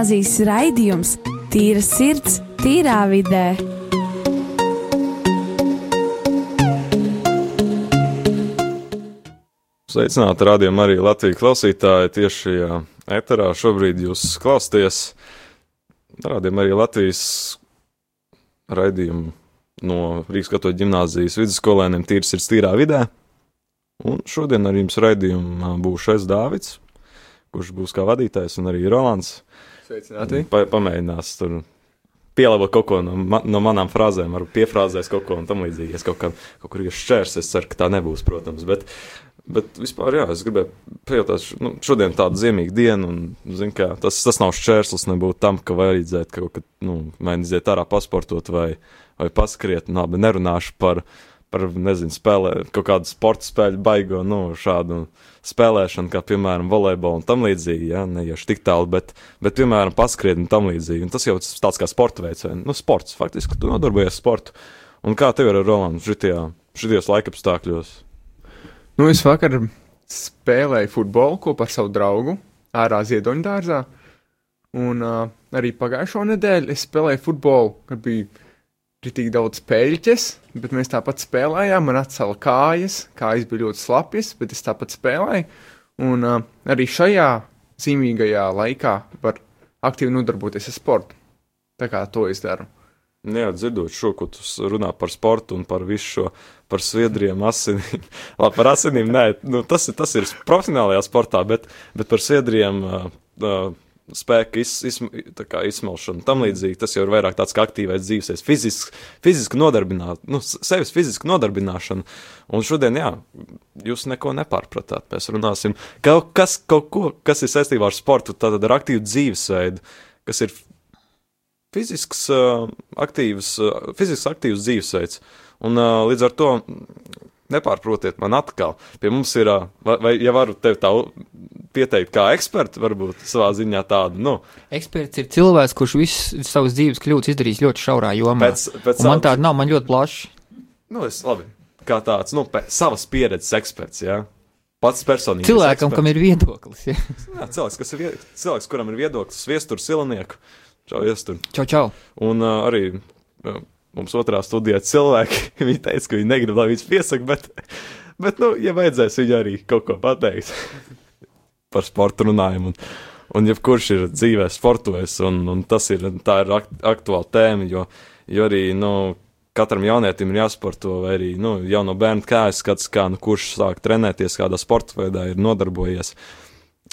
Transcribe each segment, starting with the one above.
gimnāzijas raidījums Tīra sirds, tīrā vidē. Sveicināti rādījumā arī Latvijas klausītāji tieši eterā. Šobrīd jūs klausāties rādījumā arī Latvijas raidījumu no Rīgas katoļu ģimnāzijas vidusskolēniem tīrs ir tīrā vidē. Un šodien ar jums raidījumā būšu es Dāvids, kurš būs kā vadītājs, un arī Rolands. Sveicināti. Pa, pamēģinās tur pielāgot kaut ko no, ma no manām frāzēm, ar piefrāzēs kaut ko un tam līdzīgi. Es kaut, kā, kaut kur iešķērs, es ceru, ka tā nebūs, protams. Bet, bet vispār, jā, es gribēju pajautāt, nu, šodien tāda ziemīga diena, un zin, kā, tas, tas nav šķērslis nebūtu tam, ka vajadzētu kaut kad, nu, vai iziet ārā pasportot vai, vai paskriet, nu, labi, nerunāšu par par, nezinu, spēlē, kaut kādu sporta spēļu baigo, nu, šādu spēlēšanu, kā, piemēram, volejbolu un tam līdzīgi, jā, neiešu tik tālu, bet, bet, piemēram, paskriet un tam līdzīgi. Un tas jau tāds kā sporta veids, vai, nu, sports, faktiski, tu nodarbojies sportu. Un kā tev ir ar Rolandu šitajā, šitajos laikapstākļos? Nu, es vakar spēlēju futbolu kopā ar savu draugu ārā Ziedoņa dārzā, un uh, arī pagājušo nedēļu es spēlēju futbolu, kad bija Ritīgi daudz peļķes, bet mēs tāpat spēlējām. Man atcēla kājas, kājas bija ļoti slapjas, bet es tāpat spēlēju. Un uh, arī šajā zīmīgajā laikā var aktīvi nodarboties ar sportu. Tā kā to es daru. Jā, dzirdot šo, ko tu runā par sportu un par visu šo, par sviedriem, asinīm. Labi, par asinīm, nē, nu, tas, tas ir profesionālajā sportā, bet, bet par sviedriem. Uh, uh, spēka iz, iz, izsmelšana tam līdzīgi. Tas jau ir vairāk tāds kā aktīvais dzīvesveids, fiziski, fiziski nodarbināt, nu, sevis fiziski nodarbināšana. Un šodien, jā, jūs neko nepārpratāt. Mēs runāsim kaut kas, kaut ko, kas ir saistībā ar sportu, tātad ar aktīvu dzīvesveidu, kas ir fizisks, aktīvs, fizisks aktīvs dzīvesveids. Un līdz ar to nepārprotiet man atkal. Pie mums ir, vai, vai ja varu tevi tā pieteikt kā ekspertu, varbūt savā ziņā tādu. Nu. Eksperts ir cilvēks, kurš visu savas dzīves kļūdas izdarījis ļoti šaurā jomā. Pēc, pēc man tāda nav, man ļoti plaši. Nu, es labi, kā tāds, nu, savas pieredzes eksperts, jā. Ja? Pats personīgi. Cilvēkam, kam ir viedoklis. Ja? jā, cilvēks, kas ir cilvēks, kuram ir viedoklis, viestur silnieku. Čau, viestur. Čau, čau. Un uh, arī uh, mums otrā studijā cilvēki, viņi teica, ka viņi negrib, lai viņš piesaka, bet, bet, nu, ja vajadzēs, viņi arī kaut ko pateiks par sportu runājam. Un, un jebkurš ir dzīvē sportojis, un, un tas ir, ir aktuāla tēma, jo, jo arī, nu, katram jaunietim ir jāsporto, vai arī, nu, jau no bērna kājas skats, kā, nu, kurš sāk trenēties, kādā sporta veidā ir nodarbojies.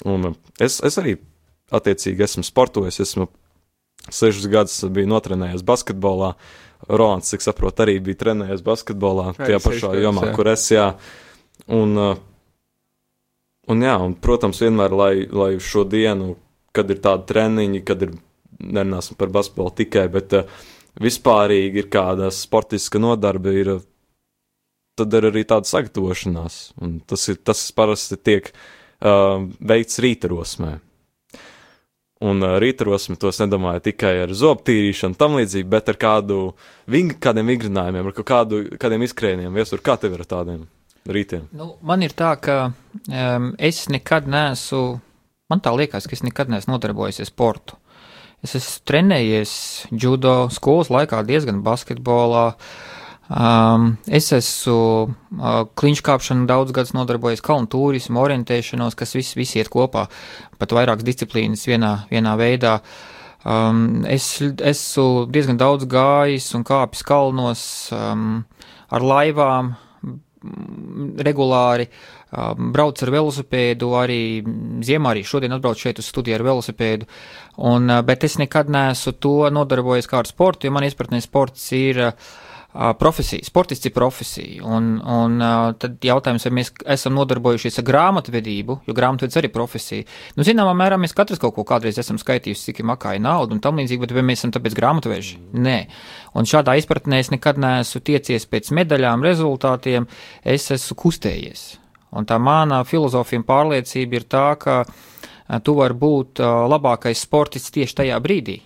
Un es, es arī, attiecīgi, esmu sportojis, esmu sešus gadus biju notrenējies basketbolā, Rolands, cik saprotu, arī bija trenējies basketbolā, tajā pašā jomā, kur es, jā. Un, uh, Un, jā, un, protams, vienmēr, lai, lai šo dienu, kad ir tādi treniņi, kad ir, nerunāsim par basketbolu tikai, bet uh, vispārīgi ir kāda sportiska nodarbe, ir, tad ir arī tāda sagatavošanās, un tas, ir, tas parasti tiek uh, veikts rītarosmē. Un uh, rītarosmi tos nedomāju tikai ar zobtīrīšanu, tam līdzīgi, bet ar kādu, ving, kādiem vingrinājumiem, ar kādu, kādiem izkrējieniem. Viesur, kā tev ir ar tādiem? rītiem? Nu, man ir tā, ka um, es nekad neesmu, man tā liekas, ka es nekad neesmu nodarbojies ar sportu. Es esmu trenējies judo skolas laikā diezgan basketbolā. Um, es esmu uh, kliņš kāpšanu daudz gadus nodarbojies, kalnu turismu, orientēšanos, kas viss, viss iet kopā, pat vairākas disciplīnas vienā, vienā veidā. Um, es esmu diezgan daudz gājis un kāpis kalnos um, ar laivām, regulāri um, brauc ar velosipēdu, arī ziemā arī šodien atbraucu šeit uz studiju ar velosipēdu, un, uh, bet es nekad neesmu to nodarbojies kā ar sportu, jo man izpratnē sports ir uh, profesija, sportists ir profesija. Un, un tad jautājums, vai mēs esam nodarbojušies ar grāmatvedību, jo grāmatvedis arī profesija. Nu, zināmā mērā mēs katrs kaut ko kādreiz esam skaitījuši, cik ir makāja nauda un tam līdzīgi, bet vai mēs esam tāpēc grāmatveži? Nē. Un šādā izpratnē es nekad neesmu tiecies pēc medaļām, rezultātiem, es esmu kustējies. Un tā mana filozofija un pārliecība ir tā, ka tu vari būt labākais sportists tieši tajā brīdī,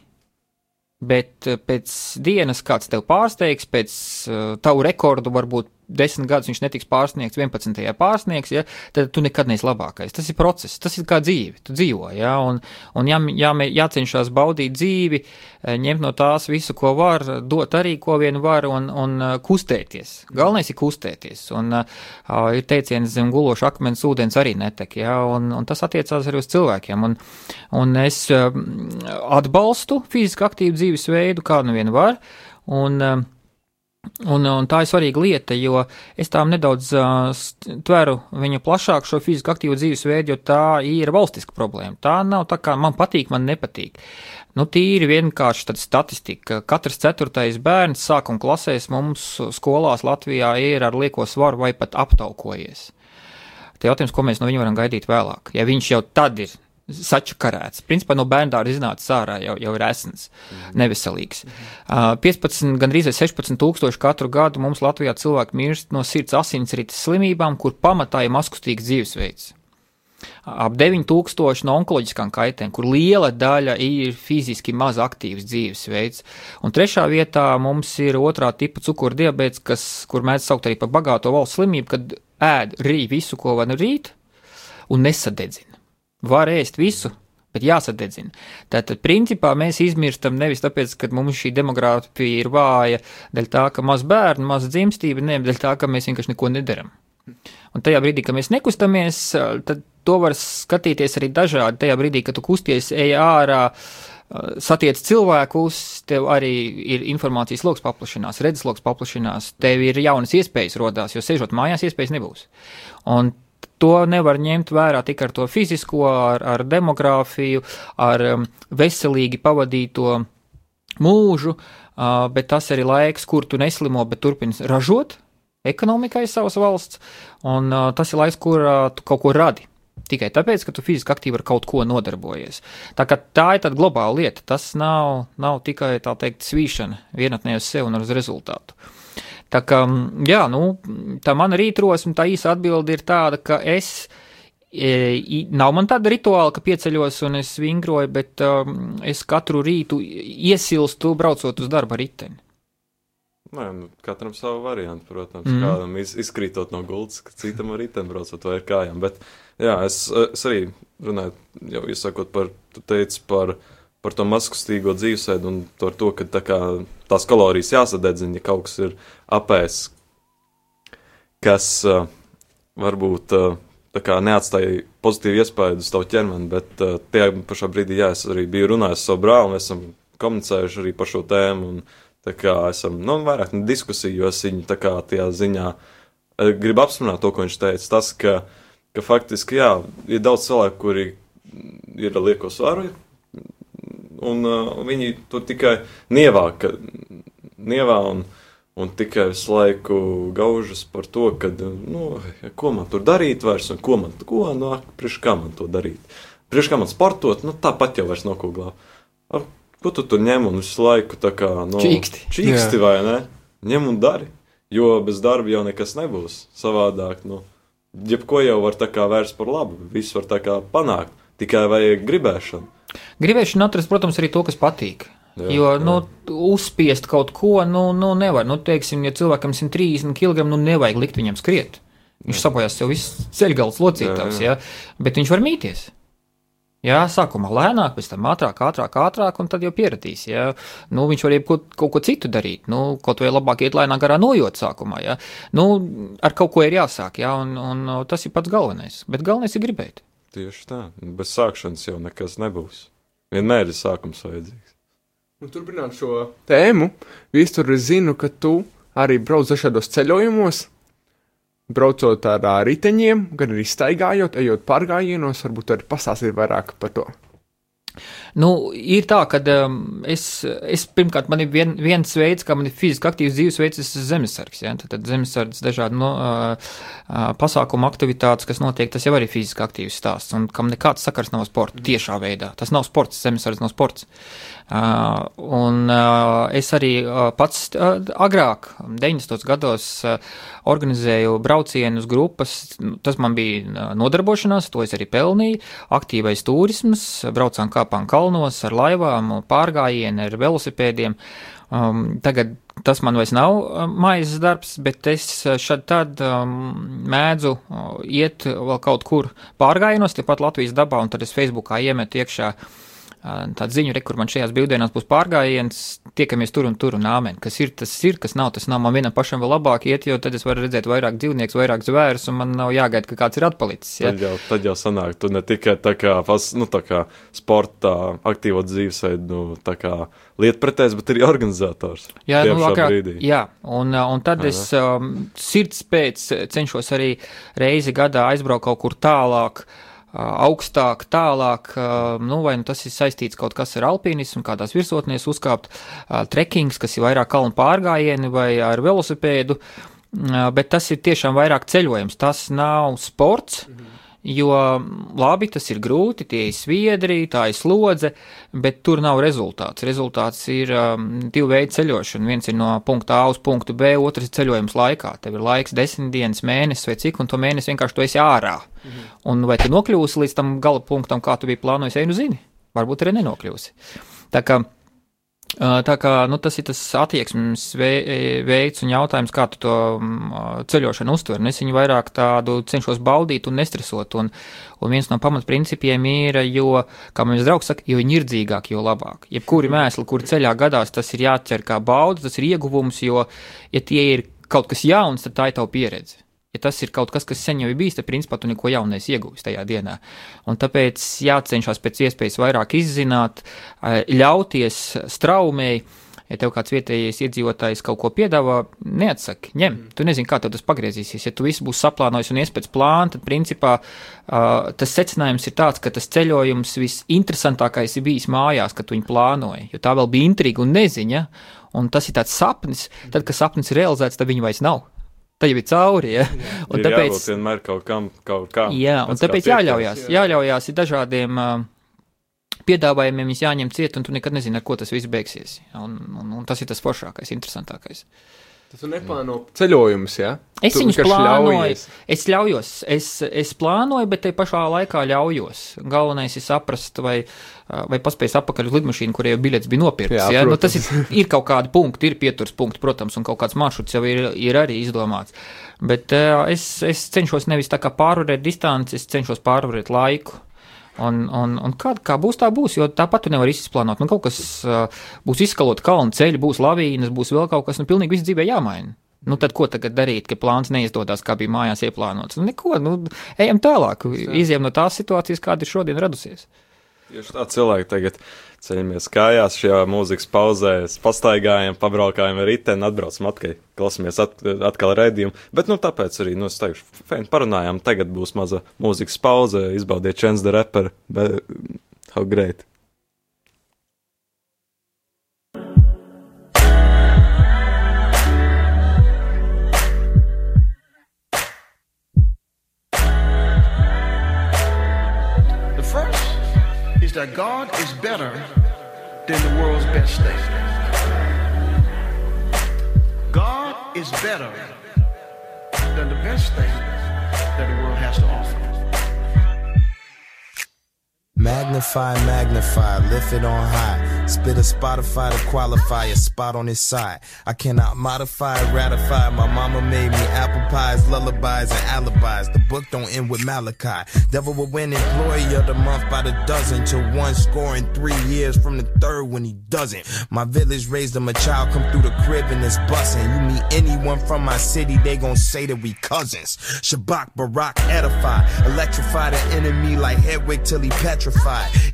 Bet eh, pēc dienas kāds tev pārsteigs, pēc uh, tavu rekordu varbūt desmit gadus viņš netiks pārsniegts, 11. pārsniegs, ja, tad tu nekad neesi labākais. Tas ir process, tas ir kā dzīve, tu dzīvo, ja, un, un jā, jā, jācenšas baudīt dzīvi, eh, ņemt no tās visu, ko var, dot arī, ko vien var, un, un eh, kustēties. Galvenais ir kustēties, un uh, ir teiciens zem guloša akmens ūdens arī netek, ja, un, un tas attiecās arī uz cilvēkiem, un, un es uh, atbalstu fiziski aktīvu dzīvesveidu, kā nu vien var, un uh, Un, un tā ir svarīga lieta, jo es tām nedaudz uh, tveru viņu plašāk šo fiziski aktīvu dzīvesveidu, jo tā ir valstiska problēma. Tā nav tā kā man patīk, man nepatīk. Nu, tīri vienkārši statistika. Katrs ceturtais bērns sākuma klasēs mums skolās Latvijā ir ar lieko svaru vai pat aptaukojies. Te jautājums, ko mēs no viņa varam gaidīt vēlāk. Ja viņš jau tad ir sačakarēts. Principā no bērndāra iznācis ārā jau, jau ir esens, mm. neveselīgs. Uh, 15, gandrīz 16 tūkstoši katru gadu mums Latvijā cilvēki mirst no sirds asinsrites slimībām, kur pamatā ir maskustīgs dzīvesveids. Ap 9000 no onkoloģiskām kaitēm, kur liela daļa ir fiziski maz aktīvs dzīvesveids. Un trešā vietā mums ir otrā tipa cukura diabetes, kas, kur mēdz saukt arī par bagāto valsts slimību, kad ēd rī visu, ko var rīt, un nesadedzina var ēst visu, bet jāsadedzina. Tātad, principā, mēs izmirstam nevis tāpēc, ka mums šī demogrāfija ir vāja, dēļ tā, ka maz bērnu, maz dzimstība, ne dēļ tā, ka mēs vienkārši neko nedaram. Un tajā brīdī, kad mēs nekustamies, tad to var skatīties arī dažādi. Tajā brīdī, kad tu kusties, ej ārā, satiec cilvēkus, tev arī ir informācijas lokus paplašinās, redzes lokus paplašinās, tev ir jaunas iespējas rodās, jo sēžot mājās, iespējas nebūs. Un to nevar ņemt vērā tikai ar to fizisko, ar, ar demogrāfiju, ar um, veselīgi pavadīto mūžu, uh, bet tas arī laiks, kur tu neslimo, bet turpini ražot ekonomikai savas valsts, un uh, tas ir laiks, kur tu kaut ko radi. Tikai tāpēc, ka tu fiziski aktīvi ar kaut ko nodarbojies. Tā, tā ir tāda globāla lieta. Tas nav, nav tikai tā teikt svīšana vienatnē uz sevi un uz rezultātu. Uh, Tā kā, jā, nu, tā mana rītrosme, tā īsa atbilde ir tāda, ka es, e, nav man tāda rituāla, ka pieceļos un es vingroju, bet um, es katru rītu iesilstu braucot uz darba riteni. Nē, nu, katram savu variantu, protams. Mm. Kādam iz, izkrītot no gultas, citam ar riteni braucot vai ar kājām. Bet, jā, es, es arī runāju, jau iesakot par, tu teici par par to maskustīgo dzīvesveidu un par to, ka tā kā, tās kalorijas jāsadedzina, ja kaut kas ir apēs, kas uh, varbūt uh, neatstāja pozitīvu iespēju uz tavu ķermeni, bet uh, tajā pašā brīdī, jā, es arī biju runājis ar savu brāli, mēs esam komunicējuši arī par šo tēmu, un tā kā esam, nu, vairāk ne diskusiju, jo es viņu tā kā tajā ziņā gribu apspriest to, ko viņš teica, tas, ka, ka faktiski, jā, ir daudz cilvēku, kuri ir lieko svaru, un uh, viņi tur tikai nievā, ka, nievā un, un tikai visu laiku gaužas par to, ka, nu, ko man tur darīt vairs, un ko man, ko, nu, priekš kā man to darīt. Priekš kā man sportot, nu, tāpat jau vairs nav ko glābt. Ko tu tur ņem un visu laiku tā kā, nu, čīksti, čīksti vai ne? Ņem un dari, jo bez darba jau nekas nebūs savādāk, nu, jebko jau var tā kā vērst par labu, viss var tā kā panākt, tikai vajag gribēšanu. Gribēšana atrast, protams, arī to, kas patīk. Jā, jo, jā. nu, uzspiest kaut ko, nu, nu nevar. Nu, teiksim, ja cilvēkam 130 kg, nu, nevajag likt viņam skriet. Viņš jā. sapojās sev visu ceļgals locītājs, jā, jā. jā, bet viņš var mīties. Jā, sākumā lēnāk, pēc tam ātrāk, ātrāk, ātrāk, un tad jau pieradīs. Jā. Nu, viņš var kaut, kaut ko citu darīt. Nu, kaut vai labāk iet lēnāk garā nojot sākumā. Jā. Nu, ar kaut ko ir jāsāk, jā, un, un tas ir pats galvenais. Bet galvenais ir gribēt. Tieši tā. Bez sākšanas jau nekas nebūs. Vienmēr ir sākums vajadzīgs. Un nu, turpināt šo tēmu, visur zinu, ka tu arī brauc dažādos ceļojumos, braucot ar riteņiem, gan arī staigājot, ejot pārgājienos, varbūt arī pastāstīt vairāk par to. Nu, ir tā, ka um, es, es pirmkārt, man ir vien, viens veids, kā man ir fiziski aktīvs dzīvesveids, tas ir zemesargs. Ja? Tad, tad zemesargs dažādi no, uh, uh, pasākumu aktivitātes, kas notiek, tas jau arī fiziski aktīvs stāsts, un kam nekāds sakars nav sporta tiešā veidā. Tas nav sports, zemesargs nav sports. Uh, un uh, es arī uh, pats uh, agrāk, 90. gados, uh, organizēju braucienus grupas. Tas man bija uh, nodarbošanās, to es arī pelnīju. Aktīvais turisms, braucām kā kāpām kalnos ar laivām, pārgājieni ar velosipēdiem. Um, tagad tas man vairs nav um, maizes darbs, bet es šad tad um, mēdzu uh, iet vēl kaut kur pārgājienos, tepat Latvijas dabā, un tad es Facebookā iemetu iekšā uh, tāda ziņa, re, kur man šajās brīvdienās būs pārgājiens, tiekamies tur un tur un āmen. Kas ir, tas ir, kas nav, tas nav. Man vienam pašam vēl labāk iet, jo tad es varu redzēt vairāk dzīvnieku, vairāk zvērus, un man nav jāgaida, ka kāds ir atpalicis. Ja? Tad jau, tad jau sanāk, tu ne tikai tā kā, pas, nu, tā kā sportā, aktīvo dzīvesveidu, nu, tā kā lietpratējs, bet arī organizators. Jā, nu, kā, jā, un, un tad Aha. es um, sirds pēc cenšos arī reizi gadā aizbraukt kaut kur tālāk. Uh, augstāk, tālāk, nu, vai nu tas ir saistīts kaut kas ar alpīnismu, kādās virsotnēs uzkāpt, trekings, kas ir vairāk kalnu pārgājieni vai ar velosipēdu, bet tas ir tiešām vairāk ceļojums, tas nav sports. Mhm jo labi, tas ir grūti, tie ir sviedri, tā ir slodze, bet tur nav rezultāts. Rezultāts ir um, divu veidu ceļošana. Viens ir no punkta A uz punktu B, otrs ir ceļojums laikā. Tev ir laiks desmit dienas, mēnesis vai cik, un to mēnesi vienkārši tu esi ārā. Mhm. Un vai tu nokļūsi līdz tam gala punktam, kā tu biji plānojis, ej nu zini, varbūt arī nenokļūsi. Tā kā Tā kā nu, tas ir tas attieksmes veids un jautājums, kā tu to ceļošanu uztver. Es viņu vairāk tādu cenšos baudīt un nestresot. Un, un viens no pamatprincipiem ir, jo, kā mums draugs saka, jo viņi ir dzīvāki, jo labāk. Jebkuri mēsli, kuri ceļā gadās, tas ir jāķer kā bauda, tas ir ieguvums, jo, ja tie ir kaut kas jauns, tad tā ir tava pieredze ja tas ir kaut kas, kas sen jau ir bijis, tad principā tu neko jaunu ieguvis tajā dienā. Un tāpēc jācenšas pēc iespējas vairāk izzināt, eh, ļauties straumēji. Ja tev kāds vietējais iedzīvotājs kaut ko piedāvā, neatsaki, ņem. Mm. Tu nezini, kā tas pagriezīsies. Ja tu visu būsi saplānojis un ies pēc plāna, tad principā uh, tas secinājums ir tāds, ka tas ceļojums visinteresantākais ir bijis mājās, kad tu viņu plānoji. Jo tā vēl bija intriga un neziņa, un tas ir tāds sapnis. Tad, kad sapnis ir realizēts, tad viņa vairs nav tā jau ir cauri. Ja? Un ir tāpēc vienmēr kaut kam, kaut kā. Jā, un tāpēc jāļaujās, jā. jāļaujās ir dažādiem uh, piedāvājumiem, viņus jāņem ciet, un tu nekad nezini, ar ko tas viss beigsies. Un, un, un tas ir tas foršākais, interesantākais. Tu neplāno ceļojumus, jā? Ja? Es tu viņus plānoju. Ļaujies. Es ļaujos, es, es plānoju, bet te pašā laikā ļaujos. Galvenais ir saprast, vai, vai paspējas apakaļ uz lidmašīnu, kurai jau biļets bija nopirkts. Jā, ja? nu, tas ir, ir kaut kādi punkti, ir pieturas punkti, protams, un kaut kāds maršruts jau ir, ir arī izdomāts. Bet uh, es, es cenšos nevis tā kā pārvarēt distanci, es cenšos pārvarēt laiku. Un, un, un kā, kā būs, tā būs, jo tāpat tu nevari izplānot. Nu, kaut kas uh, būs izskalot kalnu ceļu, būs lavīnas, būs vēl kaut kas, nu, pilnīgi viss dzīvē jāmaina. Nu, tad ko tagad darīt, ka plāns neizdodas, kā bija mājās ieplānots? Nu, neko, nu, ejam tālāk, izjām no tās situācijas, kāda ir šodien radusies. Tieši tā cilvēki tagad ceļamies kājās šajā mūzikas pauzē, pastaigājam, pabraukājam ar riteni, atbraucam atpakaļ, klausamies at, atkal redzējumu. Bet, nu, tāpēc arī, nu, es teikšu, fēni parunājām, tagad būs maza mūzikas pauze, izbaudiet Chance the Rapper, bet how great! That God is better than the world's best thing. God is better than the best thing that the world has to offer. Magnify, magnify, lift it on high. Spit a Spotify to qualify a spot on his side. I cannot modify, ratify. My mama made me apple pies, lullabies, and alibis. The book don't end with Malachi. Devil will win employee of the month by the dozen to one scoring three years from the third when he doesn't. My village raised him a child, come through the crib and it's bussin'. You meet anyone from my city, they gon' say that we cousins. Shabak, Barack, edify. Electrify the enemy like Hedwig till he petrified.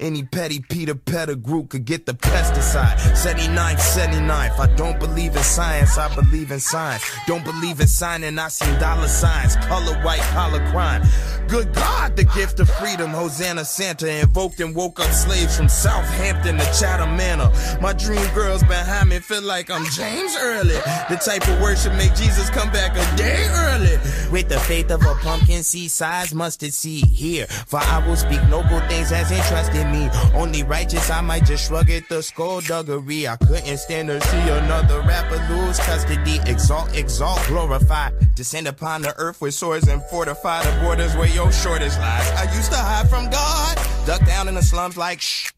Any petty Peter Pettigrew could get the pesticide. 79th, 79th. I don't believe in science, I believe in science. Don't believe in signing, I seen dollar signs. Color white collar crime. Good God, the gift of freedom. Hosanna Santa invoked and woke up slaves from Southampton to Chatham Manor. My dream girls behind me feel like I'm James Early. The type of worship make Jesus come back a day early. With the faith of a pumpkin seed size mustard seed here. For I will speak noble things as entrusted me. Only righteous, I might just shrug it the skullduggery. I couldn't stand to see another rapper lose custody. Exalt, exalt, glorify. Descend upon the earth with swords and fortify the borders where your shortest lies. I used to hide from God, duck down in the slums like shh.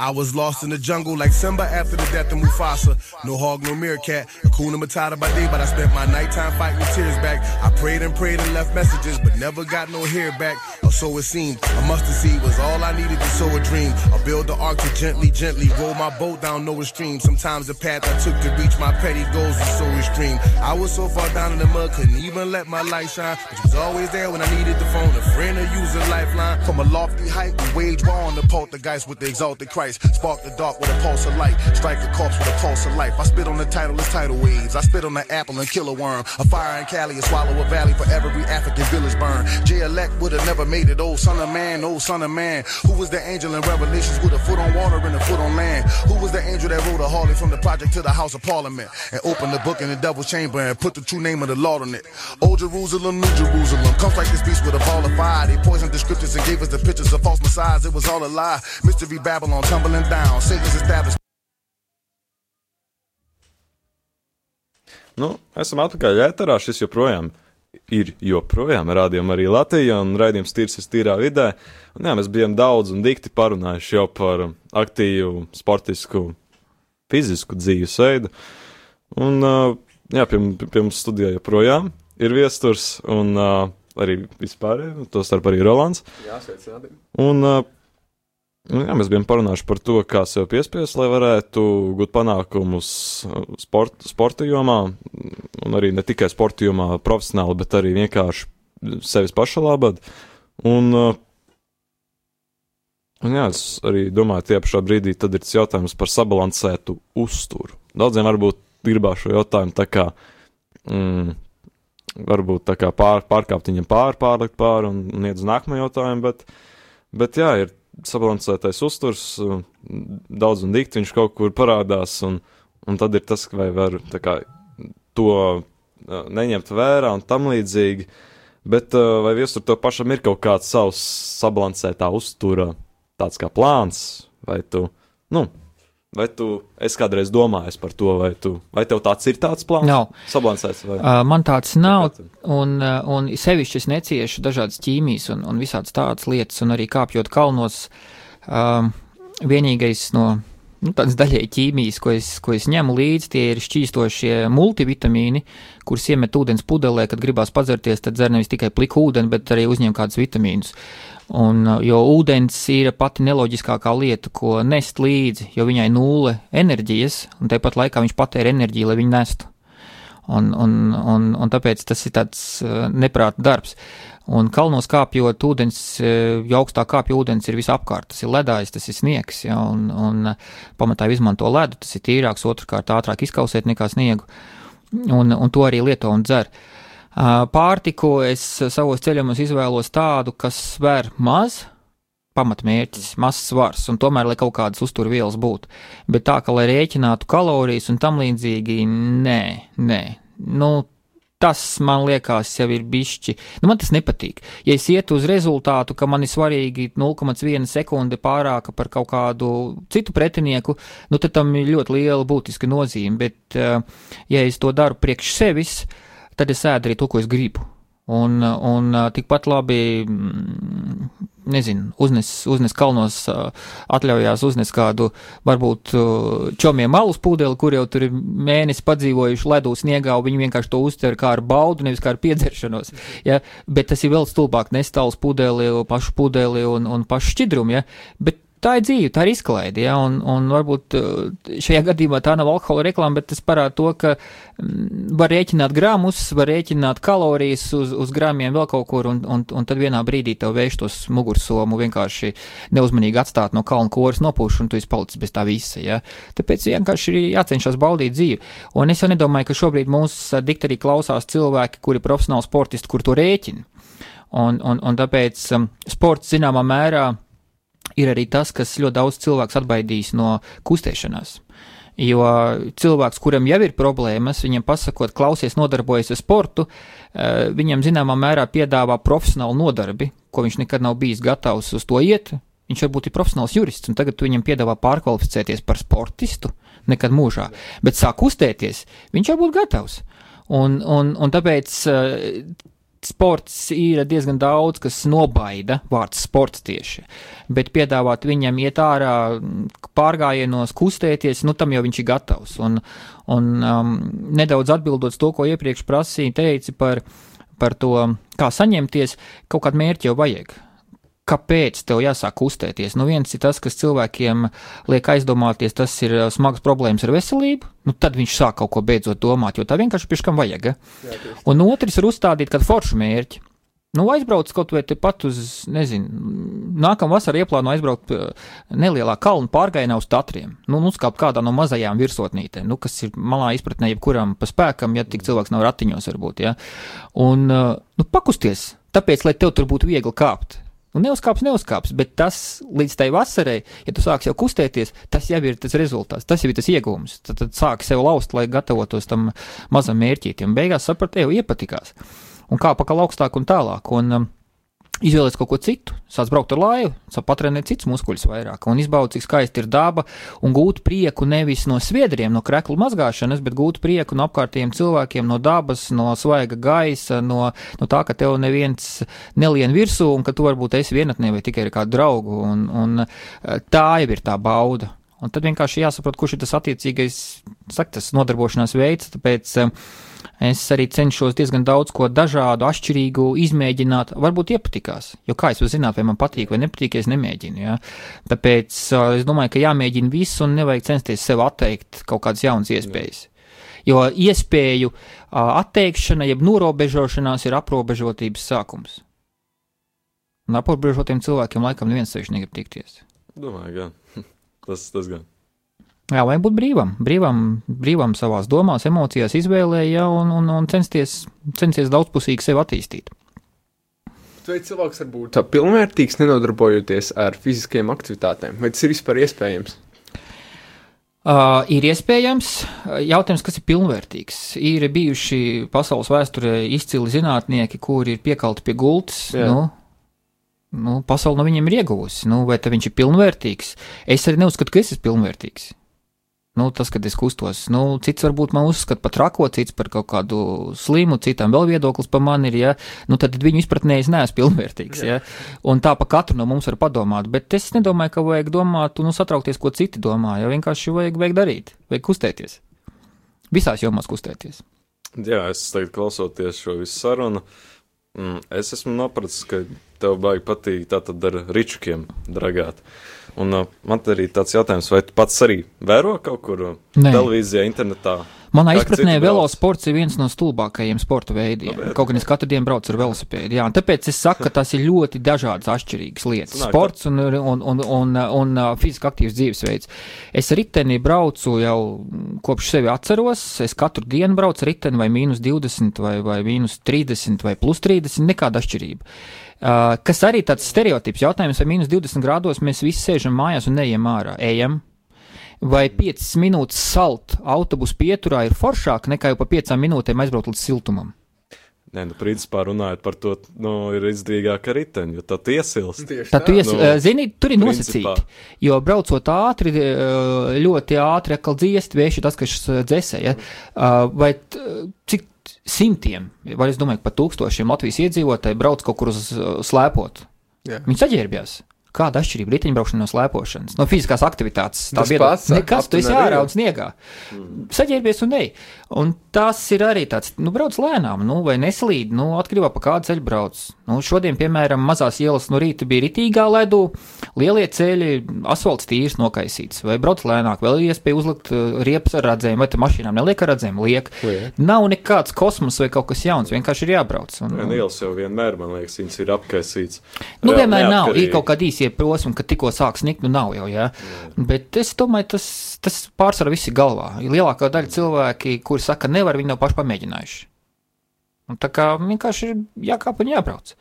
I was lost in the jungle like Simba after the death of Mufasa. No hog, no meerkat. Akuna Matata by day, but I spent my nighttime fighting tears back. I prayed and prayed and left messages, but never got no hair back. Or so it seemed. A mustard seed was all I needed to sow a dream. I'll build the ark to gently, gently roll my boat down Noah's stream. Sometimes the path I took to reach my petty goals was so extreme. I was so far down in the mud, couldn't even let my light shine. Which was always there when I needed the phone, a friend or use a lifeline. From a lofty height, we wage war on the poltergeist with the exalted Christ. Spark the dark with a pulse of light. Strike the corpse with a pulse of life. I spit on the title, it's tidal waves. I spit on the apple and kill a worm. A fire in Cali, a swallow a valley for every African village burn. J elect would have never made it. Old son of man, old son of man. Who was the angel in Revelations with a foot on water and a foot on land? Who was the angel that rode a Harley from the project to the House of Parliament and opened the book in the devil's chamber and put the true name of the Lord on it? Old Jerusalem, New Jerusalem. Comes like this beast with a ball of fire. They poisoned the scriptures and gave us the pictures of false messiahs. It was all a lie. Mystery Babylon tumbling down. Satan's established. Nu, esam atpakaļ ēterā. Šis joprojām ir joprojām rādījuma arī Latvijā un raidījums tīrs tīrā vidē. Un, jā, mēs bijām daudz un dikti parunājuši jau par aktīvu, sportisku, fizisku dzīvesveidu. Un, jā, pie, pie mums studijā joprojām ir viesturs un arī vispārējie, to starp arī Rolands. Jā, sveicināti. Un, nu, jā, mēs bijām parunājuši par to, kā sev piespiest, lai varētu gūt panākumus sport, sporta jomā, un arī ne tikai sporta jomā, profesionāli, bet arī vienkārši sevis paša labad. Un, uh, un jā, es arī domāju, tie pašā brīdī tad ir tas jautājums par sabalansētu uzturu. Daudziem varbūt gribās šo jautājumu tā kā. Mm, varbūt tā kā pār, pārkāpt viņam pāri, pārlikt pāri un, un iet uz nākamo jautājumu, bet, bet jā, ir sabalansētais uzturs, daudz un dikti viņš kaut kur parādās, un, un tad ir tas, vai var kā, to neņemt vērā un tam līdzīgi. Bet vai viestur to pašam ir kaut kāds savs sabalansētā uztura, tāds kā plāns, vai tu, nu, Vai tu esi kādreiz domājis par to, vai, tu, vai tev tāds ir tāds plāns? Nav. Sabalansēts, vai? Uh, man tāds nav, un, uh, un sevišķi es neciešu dažādas ķīmijas un, un visādas tādas lietas, un arī kāpjot kalnos, um, vienīgais no nu, tādas daļēji ķīmijas, ko es, ko es ņemu līdzi, tie ir šķīstošie multivitamīni, kurus iemet ūdens pudelē, kad gribās padzerties, tad dzer nevis tikai pliku ūdeni, bet arī uzņem kādus vitamīnus. Un, uh, jo ūdens ir pati neloģiskākā lieta, ko nest līdzi, jo viņai nulle enerģijas, un tāpat laikā viņš patēra enerģiju, lai viņu nestu. Un, un, un, un tāpēc tas ir tāds uh, neprāta darbs. Un kalnos kāpjot, ūdens, uh, jo augstāk kāpj ūdens ir visapkārt. Tas ir ledājs, tas ir sniegs, ja, un, un pamatā izmanto ledu, tas ir tīrāks, otrkārt ātrāk izkausēt nekā sniegu, un, un to arī lieto un dzer. Uh, Pārtiku es savos ceļojumos izvēlos tādu, kas sver maz, pamatmērķis, mazs svars, un tomēr, lai kaut kādas uzturvielas būtu. Bet tā, ka, lai rēķinātu kalorijas un tam līdzīgi, nē, nē. Nu, tas man liekas, jau ir bišķi. Nu, man tas nepatīk. Ja es ietu uz rezultātu, ka man ir svarīgi 0,1 sekunde pārāka par kaut kādu citu pretinieku, nu, tad tam ir ļoti liela būtiska nozīme. Bet, ja es to daru priekš sevis, uh, tad es ēdu arī to, ko es gribu. Un, un tikpat labi, mm, nezinu, uznes, uznes kalnos, atļaujās uznes kādu, varbūt čomiem alus pūdeli, kur jau tur ir mēnesi padzīvojuši ledū sniegā, un viņi vienkārši to uztver kā ar baudu, nevis kā ar piedzeršanos. Ja? Bet tas ir vēl stulbāk, nestāls pūdeli, pašu pūdeli un, un pašu šķidrumu, ja? bet tā ir dzīve, tā ir izklaide. Ja? Un, un varbūt uh, šajā gadījumā tā nav alkohola reklāma, bet tas parāda to, ka mm, var rēķināt gramus, var rēķināt kalorijas uz, uz gramiem vēl kaut kur, un, un, un tad vienā brīdī tev vērš tos mugursomu vienkārši neuzmanīgi atstāt no kalna koras nopūš, un tu esi palicis bez tā visa. Ja? Tāpēc vienkārši ir jācenšas baudīt dzīvi. Un es jau nedomāju, ka šobrīd mūsu diktarī klausās cilvēki, kuri ir profesionāli sportisti, kur to rēķina. Un, un, un tāpēc um, sports zināmā mērā ir arī tas, kas ļoti daudz cilvēks atbaidīs no kustēšanās. Jo cilvēks, kuram jau ir problēmas, viņam pasakot, klausies, nodarbojas ar sportu, eh, viņam zināmā mērā piedāvā profesionālu nodarbi, ko viņš nekad nav bijis gatavs uz to iet. Viņš varbūt ir profesionāls jurists, un tagad viņam piedāvā pārkvalificēties par sportistu, nekad mūžā. Bet sāk kustēties, viņš jau būtu gatavs. Un, un, un tāpēc eh, sports ir diezgan daudz, kas nobaida vārds sports tieši. Bet piedāvāt viņam iet ārā, pārgājienos, kustēties, nu tam jau viņš ir gatavs. Un, un um, nedaudz atbildot to, ko iepriekš prasīja, teici par, par to, kā saņemties, kaut kādu mērķi jau vajag. Kāpēc tev jāsāk kustēties? Nu, viens ir tas, kas cilvēkiem liek aizdomāties, tas ir uh, smagas problēmas ar veselību. Nu, tad viņš sāk kaut ko beidzot domāt, jo tā vienkārši pieškam vajag. Ja? Un otrs ir uzstādīt kādu foršu mērķi. Nu, aizbrauc kaut vai tepat uz, nezinu, nākamā vasarā ieplāno aizbraukt uh, nelielā kalnu pārgājienā uz Tatriem. Nu, uzkāpt kādā no mazajām virsotnītēm, nu, kas ir malā izpratnē jebkuram pa spēkam, ja tik cilvēks nav ratiņos varbūt, ja. Un, uh, nu, pakusties, tāpēc, lai tev tur būtu viegli kāpt. Nu, neuzkāps, neuzkāps, bet tas līdz tai vasarai, ja tu sāksi jau kustēties, tas jau ir tas rezultāts, tas jau ir tas iegūms. Tad, tad sāki sev laust, lai gatavotos tam mazam mērķītim. Beigās saprati, jau iepatikās. Un kā pakal augstāk un tālāk. Un, um, Izvēlēties kaut ko citu, sāc braukt ar laivu, sāc patrenēt cits muskuļus vairāk, un izbaudīt, cik skaista ir daba, un gūt prieku nevis no sviedriem, no krekla mazgāšanas, bet gūt prieku no apkārtējiem cilvēkiem, no dabas, no svaiga gaisa, no, no tā, ka tev neviens nelien virsū, un ka tu varbūt esi vienatnē vai tikai ar kādu draugu, un, un tā jau ir tā bauda. Un tad vienkārši jāsaprot, kurš ir tas attiecīgais, saka, tas nodarbošanās veids, tāpēc uh, Es arī cenšos diezgan daudz ko dažādu, atšķirīgu izmēģināt. Varbūt iepatikās, jo kā es varu zināt, vai man patīk vai nepatīk, ja es nemēģinu. Ja? Tāpēc uh, es domāju, ka jāmēģina viss un nevajag censties sev atteikt kaut kādas jaunas iespējas. Jo iespēju uh, atteikšana, jeb norobežošanās ir aprobežotības sākums. Un aprobežotiem cilvēkiem laikam neviens sevišķi negrib tikties. Domāju, gan. tas, tas gan. Jā, vajag būt brīvam, brīvam, brīvam savās domās, emocijās, izvēlē, ja, un, un, un censties, censties daudzpusīgi sevi attīstīt. Vai cilvēks var būt pilnvērtīgs, nenodarbojoties ar fiziskajām aktivitātēm? Vai tas ir vispār iespējams? Uh, ir iespējams, jautājums, kas ir pilnvērtīgs. Ir bijuši pasaules vēsturē izcili zinātnieki, kuri ir piekalti pie gultas. Jā. Nu, nu, pasaule no viņiem ir ieguvusi. Nu, vai viņš ir pilnvērtīgs? Es arī neuzskatu, ka es esmu pilnvērtīgs. Nu, tas, kad es kustos, nu, cits varbūt man uzskata par trako, cits par kaut kādu slimu, citam vēl viedoklis par mani ir, ja, nu, tad viņu izpratnē es neesmu pilnvērtīgs, ja, un tā pa katru no mums var padomāt, bet es nedomāju, ka vajag domāt un nu, satraukties, ko citi domā, jo vienkārši vajag, vajag darīt, vajag kustēties. Visās jomās kustēties. Jā, es tagad klausoties šo visu sarunu, mm, es esmu nopratis, ka tev baigi patīk tātad ar ričukiem dragāt. Un uh, man arī tāds jautājums, vai tu pats arī vēro kaut kur uh, Nē. televīzijā, internetā? Manā izpratnē velosports ir viens no stulbākajiem sporta veidiem. No, Kaut gan es katru dienu braucu ar velosipēdu. Jā, tāpēc es saku, ka tas ir ļoti dažādas atšķirīgas lietas. Sanāk, sports un, un, un, un, un, un uh, fiziski aktīvs dzīvesveids. Es riteni braucu jau kopš sevi atceros. Es katru dienu braucu riteni vai mīnus 20 vai, vai mīnus 30 vai plus 30, nekāda atšķirība. Uh, kas arī tāds stereotips jautājums, vai mīnus 20 grādos mēs visi sēžam mājās un neejam ārā. Ejam. Vai 5 minūtes salt autobusu pieturā ir foršāk nekā jau pa 5 minūtēm aizbraukt līdz siltumam? Nē, nu, principā runājot par to, nu, ir izdevīgāk ar riteni, jo tad iesilst. Tad tu ies, nu, zini, tur ir nosacīti, jo braucot ātri, ļoti ātri atkal dziest, vieši tas, kas dzēsē, ja? vai cik simtiem, vai es domāju, pat tūkstošiem Latvijas iedzīvotāji brauc kaut kur uz slēpot. Jā. Viņi saģērbjās. Kāda atšķirība riteņbraukšana no slēpošanas, no fiziskās aktivitātes? Tā bija pats. Nekas, tu esi ārā un sniegā. Mm. Saģērbies un ej. Un tas ir arī tāds, nu, brauc lēnām, nu, vai neslīd, nu, atkarībā no kāda ceļa brauc. Nu, šodien, piemēram, mazās ielas no rīta bija ritīgā ledū, lielie ceļi, asfalts tīrs nokaisīts, vai brauc lēnāk, vēl ir iespēja uzlikt uh, riepas ar radzēm, vai te mašīnām neliek ar radzēm, liek. Liek. Nav nekāds kosmos vai kaut kas jauns, vienkārši ir jābrauc. Un, un... Ielas jau vienmēr, man liekas, viņas ir apkaisīts. Nu, vienmēr nav, ir kaut kādi īsie posmi, ka tikko sāk snikt, nu nav jau, jā. jā. Bet es domāju, tas, tas pārsvarā viss ir galvā. Lielākā daļa cilvēki, kuri saka, nevar, viņi nav paši pamēģinājuši. Un tā kā vienkārši ir jākāp un jābrauc.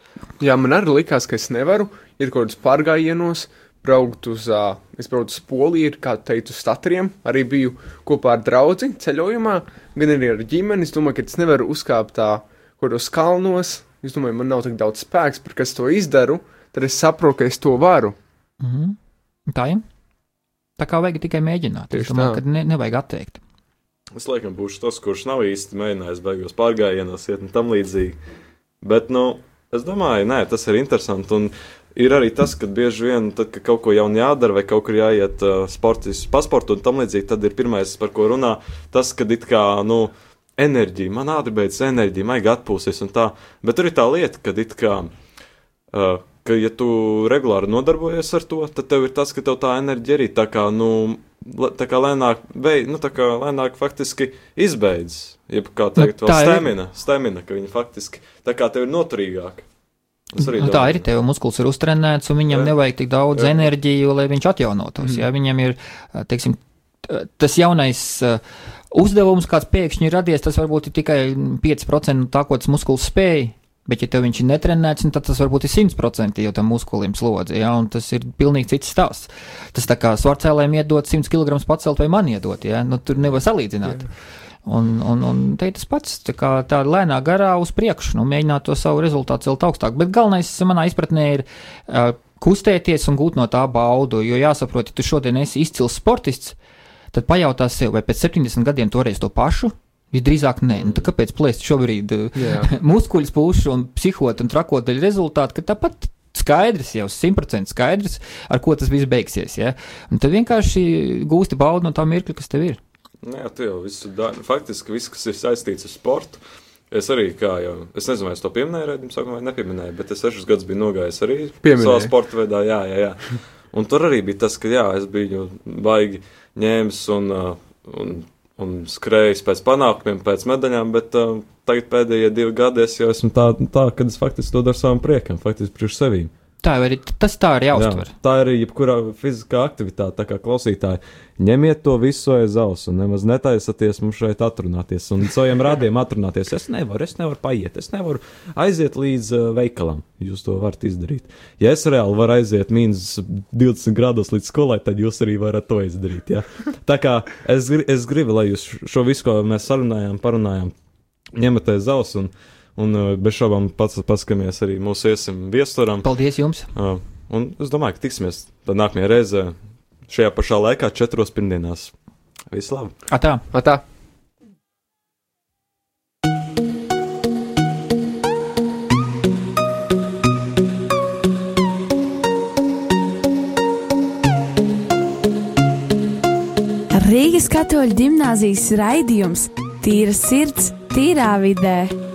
Jā, man arī likās, ka es nevaru iet kaut kādos pārgājienos, braukt uz, uh, es braucu uz Poliju, kā teicu, uz statriem. Arī biju kopā ar draugu ceļojumā, gan arī ar ģimeni. Es domāju, ka es nevaru uzkāpt tā kaut kādos kalnos. Es domāju, man nav tik daudz spēks, par kas to izdaru. Tad es saprotu, ka es to varu. Mm -hmm. Tā ir. Tā kā vajag tikai mēģināt. Tieši es domāju, tā. ka ne, nevajag atteikt. Es laikam būšu tas, kurš nav īsti mēģinājis beigās pārgājienos, iet un tam līdzīgi. Bet, nu, es domāju, nē, tas ir interesanti. Un ir arī tas, ka bieži vien, tad, kad kaut ko jaunu jādara vai kaut kur jāiet uh, sportis, pasportu un tam līdzīgi, tad ir pirmais, par ko runā, tas, kad it kā, nu, enerģija, man ātri beidzas enerģija, maigi atpūsies un tā. Bet tur ir tā lieta, ka it kā. Uh, ka, ja tu regulāri nodarbojies ar to, tad tev ir tas, ka tev tā enerģija arī tā kā, nu, tā kā lēnāk, vei, nu, tā kā lēnāk faktiski izbeidzas. Jeb kā teikt, Nu, tā ir. stamina, stamina, ka viņi faktiski tā kā tev ir noturīgāka. Nu, tā domāju. ir, tev muskulis ir uztrenēts, un viņam Jā. nevajag tik daudz Jā. enerģiju, lai viņš atjaunotos. Mhm. Ja? Viņam ir, teiksim, tas jaunais ā, uzdevums, kāds pēkšņi ir radies, tas varbūt ir tikai 5% no tā, ko tas muskulis spēj. Bet, ja tev viņš ir netrenēts, nu, tad tas varbūt ir 100% jau tam muskulim slodzi, ja, tas ir pilnīgi cits stāsts. Tas tā kā svarcēlēm iedot 100 kg pacelt vai man iedot, ja, nu, tur nevar salīdzināt. Un, un, un te ir tas pats, tā kā tā lēnā garā uz priekšu, nu, mēģināt to savu rezultātu celt augstāk. Bet galvenais, manā izpratnē, ir uh, kustēties un gūt no tā baudu. Jo jāsaprot, ja tu šodien esi izcils sportists, tad pajautā sev, vai pēc 70 gadiem toreiz to pašu. Visdrīzāk, nē, nu, tā kāpēc plēst šobrīd Jā. muskuļus, pušu un psihot un trakot daļu rezultātu, ka tāpat skaidrs, jau simtprocentīgi skaidrs, ar ko tas viss beigsies. Ja? Un tad vienkārši gūsti baudu no tā mirkļa, kas tev ir. Nu Jā, tu jau visu dari. Faktiski viss, kas ir saistīts ar sportu. Es arī, kā jau, es nezinu, vai es to pieminēju, redzēju, sākumā vai nepieminēju, bet es sešus gadus biju nogājis arī Pieminēji. savā sporta veidā. Jā, jā, jā. Un tur arī bija tas, ka jā, es biju baigi ņēmis un, uh, un, un skrējis pēc panākumiem, pēc medaļām, bet uh, tagad pēdējie divi gadi es jau esmu tā, tā kad es faktiski to daru savam priekam, faktiski priekš sevīm. Tā ir, tas tā ir jāuztver. Jā, tā ir jebkurā fiziskā aktivitāte, tā kā klausītāji. Ņemiet to visu aiz auss un nemaz netaisieties mums šeit atrunāties un saviem rādiem atrunāties. Es nevaru, es nevaru paiet, es nevaru aiziet līdz uh, veikalam. Jūs to varat izdarīt. Ja es reāli varu aiziet mīnus 20 grādos līdz skolai, tad jūs arī varat to izdarīt. Ja? Tā kā es, es gribu, lai jūs šo visu, ko mēs sarunājām, parunājām, ņemat aiz auss un, uh, bez šaubām pats paskamies arī mūsu iesim viesturam. Paldies jums! Uh, un es domāju, ka tiksimies tad nākamajā reizē šajā pašā laikā, četros pirmdienās. Visu labu! Atā! Atā. Rīgas katoļu gimnāzijas raidījums Tīra sirds, tīrā vidē.